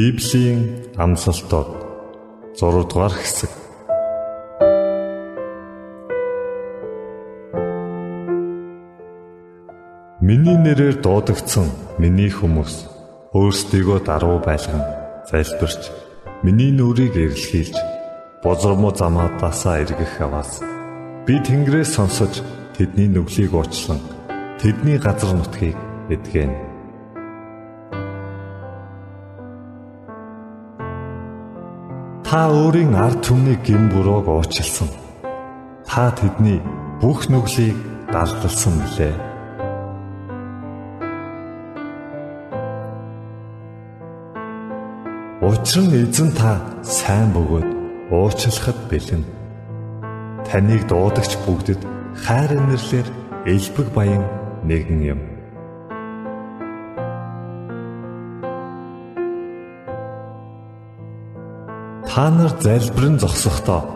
Библийн амлалтууд 6 дугаар хэсэг. Миний нэрээр дуудагдсан миний хүмүүс өөрсдийгөө даруй байлган залбирч миний нүрийг эрэлхийлж бозромоо замаадаасаа эргэх аваас би Тэнгэрээс сонсож тэдний нүглийг уучлан тэдний газар нутгийг эдгэнэ Та өөрийн ард түмнийг гин бурууг уучлсан. Та тэдний бүх нүглийг далдалсан билээ. Учир нь эзэн та сайн бөгөөд уучлахад бэлэн. Таныг дуудагч бүгдэд хайр инэрлэр элбэг баян нэгэн юм. Та нар залбирэн зогсохдоо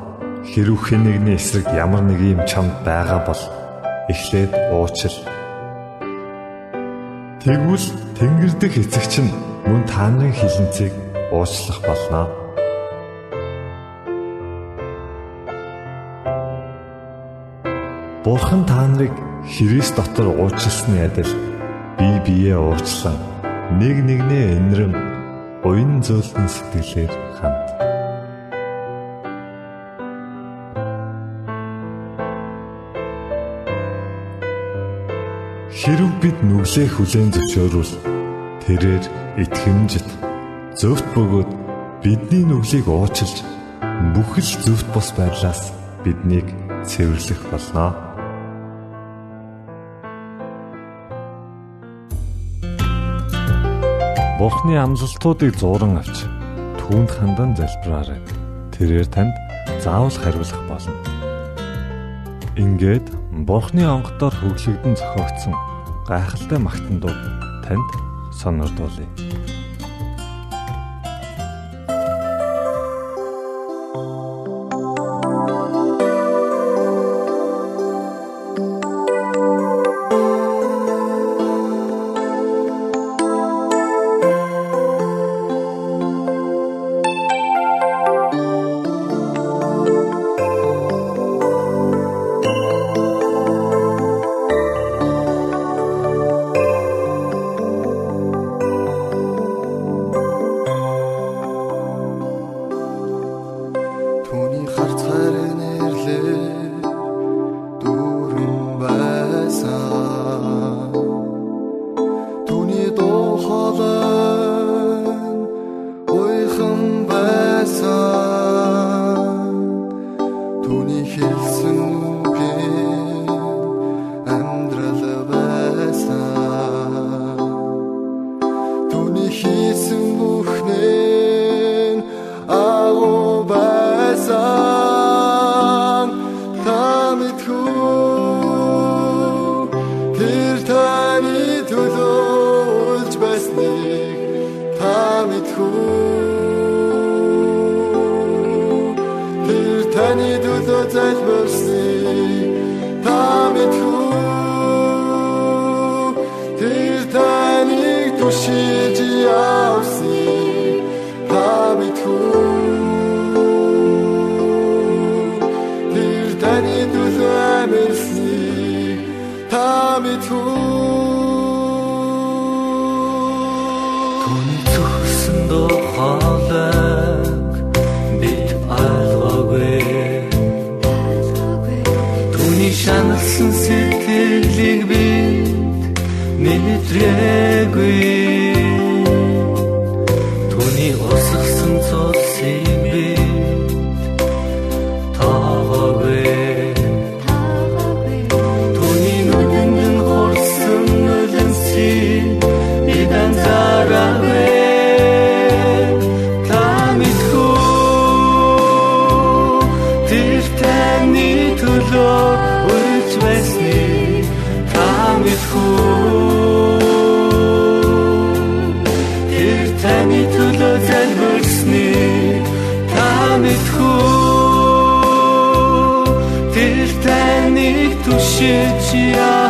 хэрв хэн нэгний эсрэг ямар нэг юм чамд байгаа бол эхлээд уучил. Тэгвэл Тэнгэр дэх эцэгч нь мөн та нарын хилэнцгийг уучлах болно. Бурхан та нарыг Христ дотор уучлсны адил бие биеэ уучлан нэг нэгнээ энэрэн уян зөөлтөн сэтгэлээр Хэрв бид нүглээ хүлээн зөвшөөрвөл тэрээр итгэмжит зөвхт бөгөөд бидний нүглийг уучилж бүхэл зөвхт бос байдлаас биднийг цэвэрлэх болно. Бурхны амлалтуудыг зуран авч түүнд хандан залбираарай. Тэрээр танд заавал хариулах болно. Ингээд Бурхны онгодоор хөглөгдөн зохиогдсон гайхалтай магтандууд танд сонирдуулъя. Тэр таны төлөө үлж байсныг та мэдхүү. Тэр таны төлөө залбирсан шаналсан сэтгэлийг би мэдрээгүй tirar.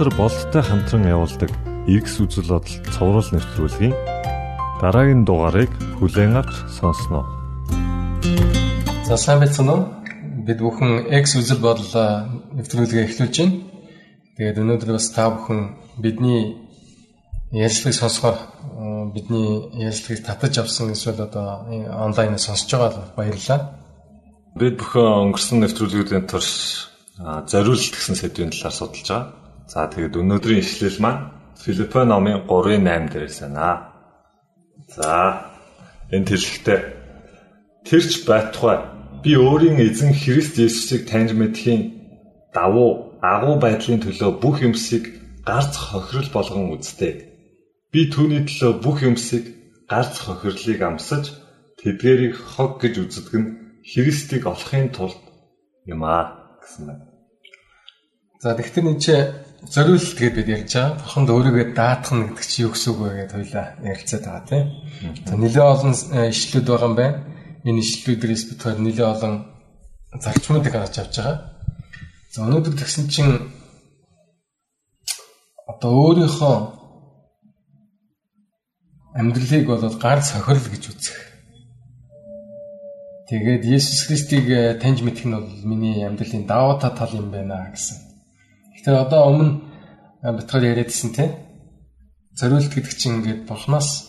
Пастор болттой хамтран явуулдаг X үзэл бодол цовруул нэвтрүүлгийн дараагийн дугаарыг хүлээн авч сонсноо. За сайн байцгаана уу? Бид бүхэн X үзэл бодол нэвтрүүлгээ эхлүүлж байна. Тэгээд өнөөдөр бас та бүхэн бидний ярилцлагыг сонсохоор бидний ярилцлагыг татаж авсан эсвэл одоо онлайнаар сонсож байгаа баярлалаа. Бид бүхэн өнгөрсөн нэвтрүүлгүүдийн турш зориулт гэсэн сэдвийн талаар судалж байгаа. За тэгээд өнөөдрийн ишлэл маань Филиппо номын 3:8 дээрээс байна. За энэ тэрхтээ тэрч байтугай би өөрийн эзэн Христ Есүсийг таньж мэдхийн давуу агуу байдлын төлөө бүх юмсыг гарц хохирол болгон үзтээ. Би түүний төлөө бүх юмсыг гарц хохирлыг амсаж тэдгэрийг хог гэж үздэг нь Христийг олохын тулд юм аа гэсэн байна. За тэгэхээр энэ чи зориулт гэдээ бид ярьж байгаа. Бурханд өөрийгөө даатгах гэдэг чи юу гэсэн үг вэ гэдээ хоёлаа ярилцаад байгаа тийм. За нэлээд олон э, ишлүүд байгаа юм байна. Энэ ишлүүдээс бид хоёр нэлээд олон зарчмуудыг харж авч байгаа. За өнөөдөр тэгсэн чинь одоо өөрийнхөө амьдралыг бол гар сохирол гэж үзэх. Тэгээд Есүс Христийг э, таньж мэдэх нь бол миний амьдралын даваа тал юм байна гэсэн Тэгэхээр одоо өмнө битгаар яриадсэн те зориулт гэдэг чинь ингээд бурхнаас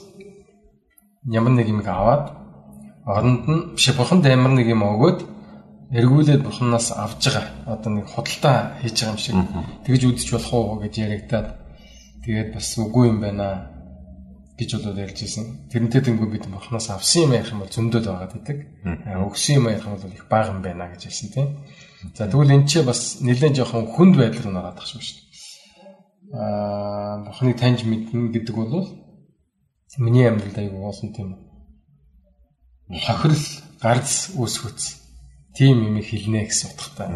ямар нэг юм аваад оронд нь биш бурханд ямар нэг юм өгөөд эргүүлээд бурхнаас авж байгаа одоо нэг худалдаа хийж байгаа юм шиг тэгж үдчих болох уу гэж яригадаад тэгээд бас үгүй юм байна гэж болоод ярьж ирсэн. Тэрнтэй тэнгүү бид бурхнаас авсан юм яах юм бол зөндөл байгаа гэдэг. Өгсөн юм яах юм бол их бага юм байна гэж хэлсэн тийм. За тэгвэл эн чинь бас нэлээд жоохон хүнд байдал руу нараад тахшгүй шүү дээ. Аа Бурхныг таньж мэднэ гэдэг бол миний амьдралд аягүй уусан тийм үү. Хохирол гарц үүсгүүц. Тийм юм хэлнэ гэсэн утгатай.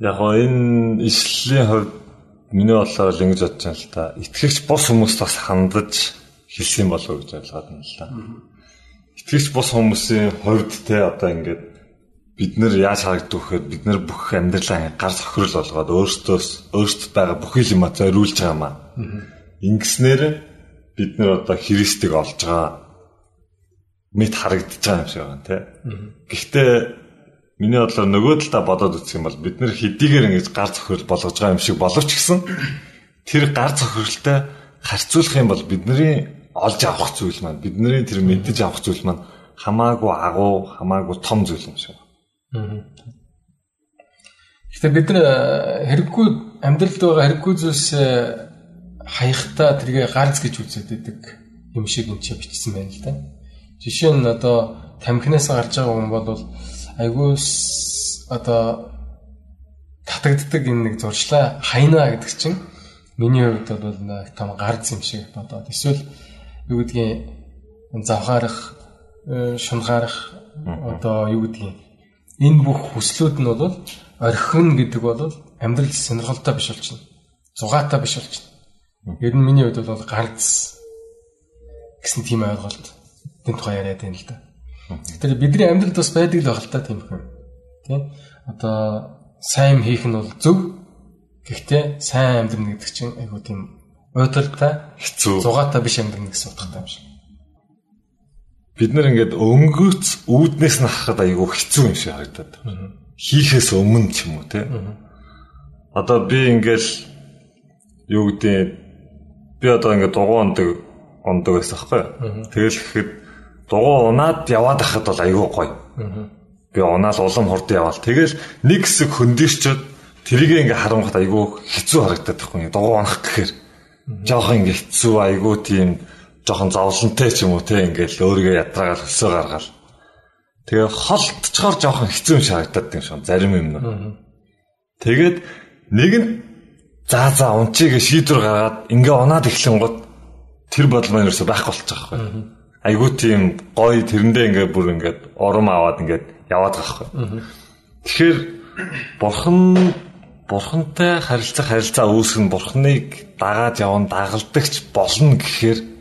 Яг энэ ишлийн хувьд миний бодлоор л ингэж бодож байна л та. Итгэгч бус хүмүүст бас хандаж хэлсэн болов уу гэж ойлгоод байна л та. Итгэгч бус хүмүүсийн хувьд те одоо ингээд бид нэр яаж харагддаг вэхээр бид нэр бүх амьдралаа гар сохирол болгоод өөртөөс өөртөд байгаа бүх юм зориулж байгаа маа. Ингэснээр бид нэр одоо Христийг олж байгаа мэд харагдаж байгаа юм шиг байна тий. Гэхдээ миний бодлоор нөгөө талаа бодоод үзэх юм бол бид нэр хэдийгээр ингэж гар цохирол болгож байгаа юм шиг боловч гэсэн тэр гар цохиролтой харьцуулах юм бол бидний олж авах зүйл маань бидний тэр мэдэж авах зүйл маань хамаагүй агуу хамаагүй том зүйл юм шиг. Гэхдээ бид нар э, хэрэггүй амьдралд байгаа хэрэггүй зүйлс хаяхтаа тэргээ гарц гэж үзээд байдаг юм шиг энэ ч бичсэн байна л да. Жишээ нь одоо тамхинаас гарч байгаа хүн бол айгүй одоо татагддаг энэ нэг зуршлаа хайнаа гэдэг чинь миний хувьд бол нэг том гарц юм шиг бодоод эсвэл юу гэдгийг завхаарах э, шунхаарах одоо юу гэдгийг энэ бүх хүслүүд нь бол орхин гэдэг бол амьдрал сонирхолтой биш болчихно. Зугаатай биш болчихно. Ер нь миний хувьд бол ганц гэсэн тийм ойлголт энэ тухай яриад байна л да. Тэгэхээр бидний амьдралд бас байдаг л байна л та тийм их юм. Тийм. Одоо сайн хийх нь бол зөв. Гэхдээ сайн амьдрна гэдэг чинь айгуу тийм уйдалтай хэцүү зугаатай биш амьдрна гэсэн утгатай юм шиг бид нар ингээд өнгөц үүднээс нь харахад айгүй хэцүү юм шиг харагдаад. Хийхээс өмнө ч юм уу те. Одоо би ингээл юу гэдэг би одоо ингээд дугуй ондог ондог байсан байхгүй. Тэгэл гэхэд дугуй унаад яваад хахад бол айгүй гоё. Би унаал улам хурд яваал. Тэгэл нэг хэсэг хөндөрчөд тэрийг ингээ харангуйт айгүй хэцүү харагдаад байхгүй. Дугуй унах гэхээр жоох ингээ хэцүү айгүй тийм жоохон зовлонтой ч юм уу те ингээл өөрийгөө ядраагаар хөлсөө гаргаал. Тэгээ холтчоор жоохон хэцүү шаагтаад юм шиг зарим юм нь. Тэгээд нэг нь заа заа унчигээ шийдвэр гаргаад ингээ унаад эхлэн гот тэр бодол маань ерөөсөй байхгүй болчих واخхой. Айгуу тийм гоё тэрэндээ ингээ бүр ингээд ором аваад ингээд яваад байгаа хгүй. Тэгэхээр бурхан бурхантай харилцах харилцаа үүсгэн бурхныг дагаад явна дагалдагч болно гэхээр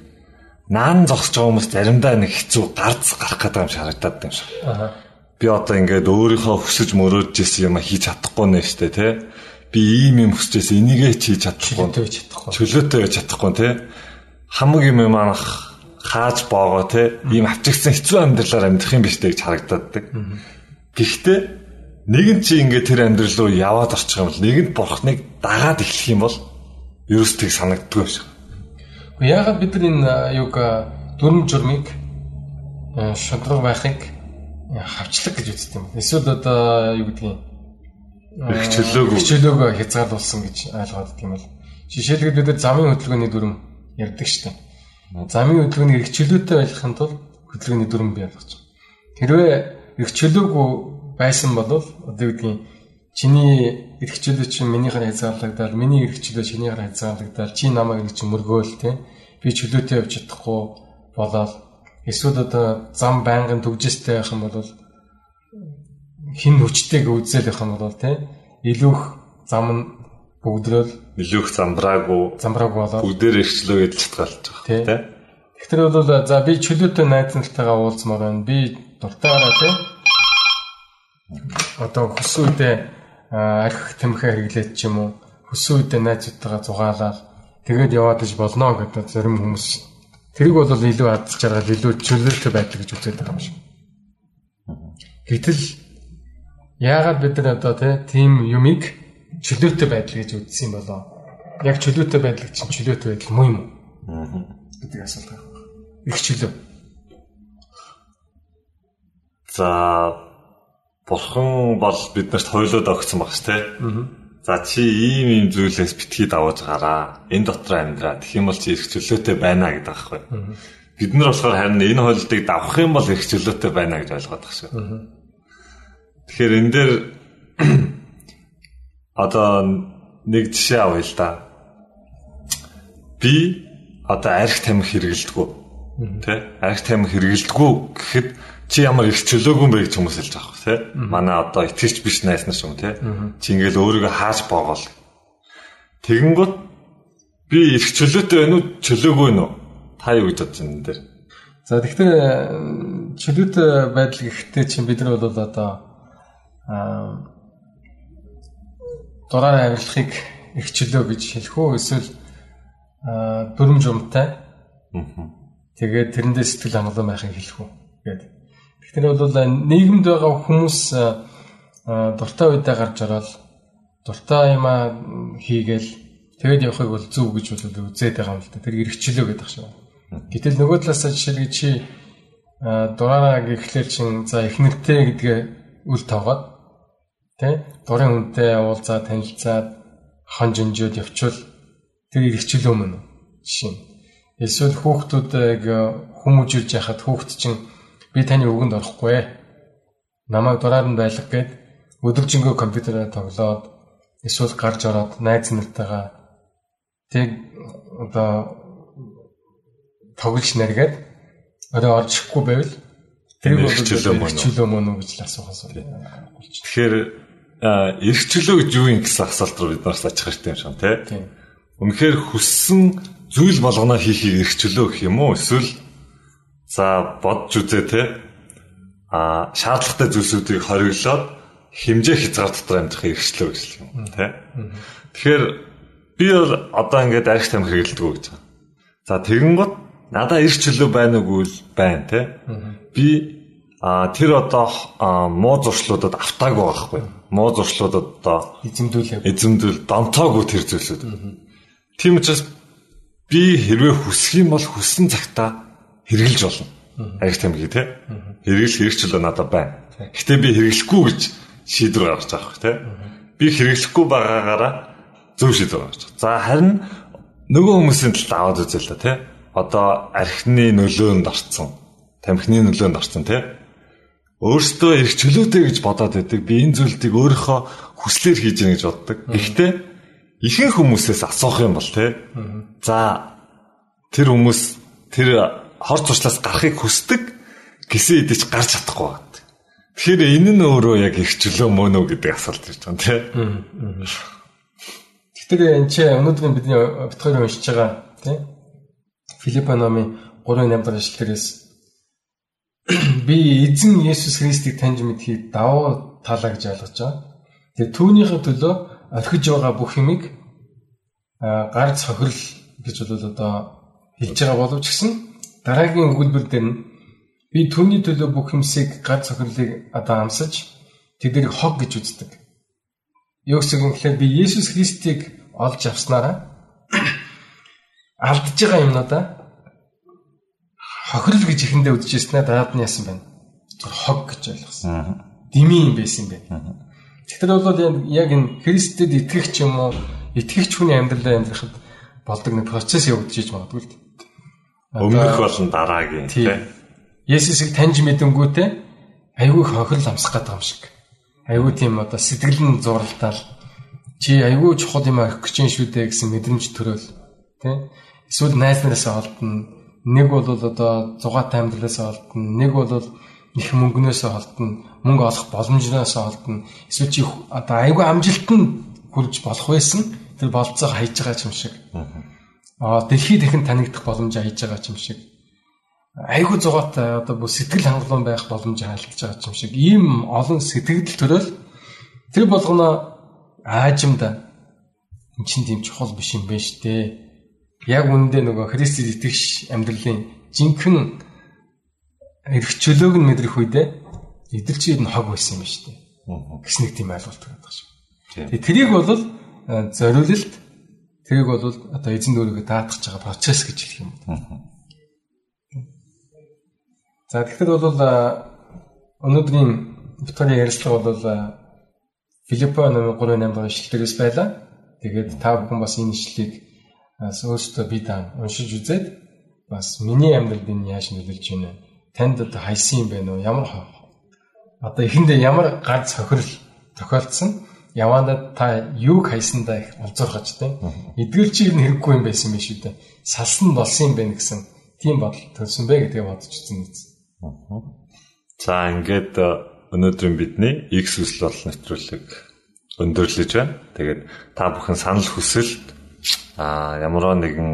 наан зогсож байгаа хүмүүс заримдаа нэг хэцүү гарц гарах гэдэг юм шарагдаад юм шиг. Аа. Би одоо ингээд өөрийнхөө хүсэж мөрөөдж исэн юм хийж чадахгүй нэ штэ тий. Би ийм юм хүсэж исэн энийгээ хийж чадахгүй. Чөлөөтэй чадахгүй. Чөлөөтэй байж чадахгүй тий. Хамаг юм манах хааж боогоо тий. Ийм авчигдсан хэцүү амьдралаар амьдрах юм биш гэж харагдаад. Гэхдээ нэг нь чи ингээд тэр амьдрал руу яваад орчих юм бол нэг нь бурхныг дагаад эхлэх юм бол ерөөс тийг санагддгүй юм шиг. Яагаад бид нар энэ юг дүрм журмыг шудраг байхыг хавчлаг гэж үздэг юм. Эсвэл одоо юу гэдгийг хичээлөөгөө хичээлөөгөө хязгаарлуулсан гэж ойлгоод тийм бол жишээлбэл бид нар замын хөдөлгөөний дүрм ярьдаг шүү дээ. Замын хөдөлгөөнийг хичээлөөтэй байлгахын тулд хөдөлгөөний дүрм бий болгож байгаа. Хэрвээ хичээлөөгүй байсан бол одоо юу гэдгийг чиний эрх чөлөө чинь минийхээр хязгаарлагдаад миний эрх чөлөө чинийхээр хязгаарлагдаад чи намайг нэг чинь мөргөөл те би чөлөөтэй явж чадахгүй болоод эсвэл одоо зам байнгын төгжстэй байх юм бол хин хүчтэйг үзэл байх юм бол те илүүх зам нь бүгдрөөл илүүх замбраагүй замбраагүй болоод бүгдээр эрхчлөө гэж шалтгаалж байгаа те Тэгэхээр бол за би чөлөөтэй найз нартайгаа уулзмаар байна. Би дуртайгаа те одоо хөсөөдөө арх тамхи хэрэглээд ч юм уу хөсөн үедээ найзуудтайгаа зугаалаад тэгээд яваад иж болно гэдэг зарим хүмүүс тэрийг бол илүү адж жаргал илүү чөлөөтэй байдал гэж үзээд байгаа юм шиг. Гэтэл яагаад бид нар одоо тийм юмыг чөлөөтэй байдал гэж үзсэн юм болоо? Яг чөлөөтэй байдал чинь чөлөөтэй байдал муу юм уу? гэдэг асуулт байна. Их чөлөө. За бурхан бол биднэрт хойлоод өгсөн багш тий. За чи ийм ийм зүйлээс битгий даваж гараа. Энэ дотор амьдраа. Тэгэх юм бол чи их чөлөөтэй байна гэдэг аахгүй. Бид нар болохоор харин энэ хойлолтыг давах юм бол их чөлөөтэй байна гэж ойлгоод шүү. Тэгэхээр энэ дээр одоо нэг жишээ авъя л да. Би одоо арх тамхи хэрэгэлдэггүй. Тэ? Арх тамхи хэрэгэлдэггүй гэхэд чи ямар их чөлөөгүй бэ гэж хүмүүс хэлж байгаа тий. Манай одоо итгэж биш найс нар юм тий. Чи ингээл өөрийгөө хааж боогоол. Тэгэнгүүт би их чөлөөтэй байна уу чөлөөгүй нү? Та юу гэж бодож байна энэ дээр? За тэгэхээр чөлөөтэй байдал гэхдээ чинь бид нар бол одоо аа дураар авирлахыг эрхчлөө гэж хэлэх үү эсвэл дүрм жумтай. Тэгээд тэрэндээ сэтгэл хангалуун байхыг хэлэх үү гэдэг. Тэгэхээр бол нийгэмд байгаа хүмүүс дуртай үедээ гарч ороод дуртай юмаа хийгээл тэгээд явахыг бол зөв гэж бол үзээд байгаа юм л да. Тэр эргчлөө гэдэг шиг. Гэтэл нөгөө талаасаа жишээлбэл чи дураараа гэхлээр чин за эхнэртэй гэдгээ үл тавгаад Тэ? Дурын үнтэй уулзаа танилцаад хон жинжөөд явчвал тэр иргэчлөө мөн жишээ. Эсвэл хүүхдүүдийг хүмүүжүүлж яхад хүүхд чинь би таны үгэнд орохгүй. Намайг дураар нь байлга гэд өдөржингөө компьютераар тоглоод эсвэл гарч ороод найз нартайгаа тэг одоо тоглож нэргээд орой орж ихгүй байвал тэрийг бол чөлөө мөн үү гэж асуух асуу. Тэгэхээр эрх чөлөө гэж юу юм гэсэн асуулт руу бид нараас очих хэрэгтэй юм шиг тий. Үнэхээр хүссэн зүйл болгоно хийхийг эрх чөлөө гэх юм уу? Эсвэл за бодж үзээ тий. А шаардлагатай зүйлсүүдийг хориглоод хэмжээ хязгаар дотор амьдрах эрхчлөө гэж юм тий. Тэгэхээр би бол одоо ингээд арх там хэрэгэлдэг гэж байна. За тэгэн гот надаа эрх чөлөө байна уугүй л байна тий. Би а тэр одоо муу зуршлуудад автаагүй байхгүй муу зуршлуудад одоо эзэмдүүлээ. Эзэмдүүл донтоогүй тэр зүйлсүүд. Тийм учраас би хэрвээ хүсэх юм бол хүссэн цагтаа хэрэгжилж болно. Аяг тамги тий. Хэрэглэх хэрэгчлээ надад байна. Гэтэ би хэрэглэхгүй гэж шийдвэр гаргаж байгаа хэрэг тий. Би хэрэглэхгүй байгаагаараа зөв шийдвэр гаргаж байгаа. За харин нөгөө хүмүүсийн талд аваад үзээ л тий. Одоо архины нөлөөнд орцсон. Тамхины нөлөөнд орцсон тий өөртөө их чөлөөтэй гэж бодоод байдаг. Би энэ зүйлийг өөрийнхөө хүслээр хийж яах гэж боддог. Гэхдээ ихэнх хүмүүсээс асуух юм бол те. За тэр хүмүүс тэр хор туршлаас гарахыг хүсдэг гэсэн идэж гарч чадахгүй байна. Тэгэхээр энэ нь өөрөө яг их чөлөө мөн үү гэдэг асуулт ирж байгаа те. Тэгэхээр энэ ч өнөөдөр бидний битгаар уншиж байгаа те. Филиппо номын 3-8 дахь ишлэлээс би эзэн Есүс Христийг таньж мэдхийг давуу талаа гэж ойлгож байгаа. Тэгээ түүнийхээ төлөө орхиж байгаа бүх юмыг гар цохирол гэж бол одоо хэлж байгаа боловч гэсэн дараагийн өгүүлбэр дээр нь би түүний төлөө бүх юмсыг гар цохирлыг одоо амсаж тэднийг хог гэж үздэг. Юу гэсэн юм гэхээр би Есүс Христийг олж авснараа алдж байгаа юмнуудаа хохирол гэж ихэндээ үдчихсэн ээ даад нь яасан байна. Хог гэж ойлгосон. Дими юм байсан юм байна. Тэгэхээр бол яг энэ Христэд итгэгч юм уу итгэгч хүний амьдралаа амьдрахад болдог нэг процесс явагдаж иж магадгүй л дээ. Өмнөх болон дараагийн тийм. Есүсийг таньж мэдэнгүүтээ айгүй хохирол амсах гэдэг юм шиг. Айгүй тийм одоо сэтгэл нь зурлалтаал чи айгүй чухал юм авах гэж шүү дээ гэсэн мэдрэмж төрөөл тийм. Эсвэл найз нараасаа олдно Нэг бол одоо зугаатай амьдралаас олдно, нэг бол их мөнгнөөс олдно, мөнгө олох боломжноос олдно. Эсвэл чи одоо айгүй амжилтанд хүрж болох байсан. Тэр болцоог хайж байгаа юм шиг. Аа дэлхийд ихэн танигдах боломж хайж байгаа юм шиг. Айгүй зугаатай одоо бүх сэтгэл хангалуун байх боломж хайлтж байгаа юм шиг. Ийм олон сэтгэл төрөл тэр болгоно аажимда эн чинь тийм чухал биш юм байна дээ яг үүндээ нөгөө Христэд итгэж амьдралын жинхэнэ эрх чөлөөг нь мэдрэх үедээ эдэлчид нь хог байсан юм дээ. Гэс нэг тийм ойлголт байдаг шүү. Тэгээ тэрийг бол э, зориулалт тэрийг бол одоо эзэн өөрийгөө даатгах байгаа процесс гэж хэлэх юм. За тэгэхээр бол өнөөдрийн Викторийн ярилцлага бол Филиппо номын 3-8 дахь ишлэлээс байлаа. Тэгээд та бүхэн бас энэ ишлэлийг бас өөртөө би та уншиж үзээд бас миний амьдралд энэ яаж нөлөөлж байна вэ? Танд одоо хайсан юм бэ нөө? Ямар одоо эхэндээ ямар ганц хохирол тохиолдсон? Явандаа та юуг хайсандаа их олзуурхаж тийм. Эдгэл чи энэ хэрэггүй юм байсан биш үү? Салсан болсон юм байна гэсэн тийм бодол төрсөн бэ гэдгийг үзсэн биз. За ингээд э, өнөөдрийн бидний X хүсэл бол нэвтрүүлэг өндөрлөж байна. Тэгээд та бүхэн санал хүсэлт а ямар нэгэн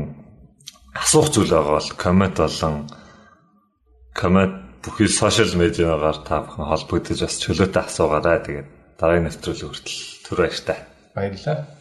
асуух зүйл байгаа бол коммент болон коммент бүхий сошиал медиагаар та бүхэн холбогдож бас чөлөөтэй асуугаарай. Тэгээд дараагийн нэвтрүүлэг хүртэл түр баяртай. Баярлалаа.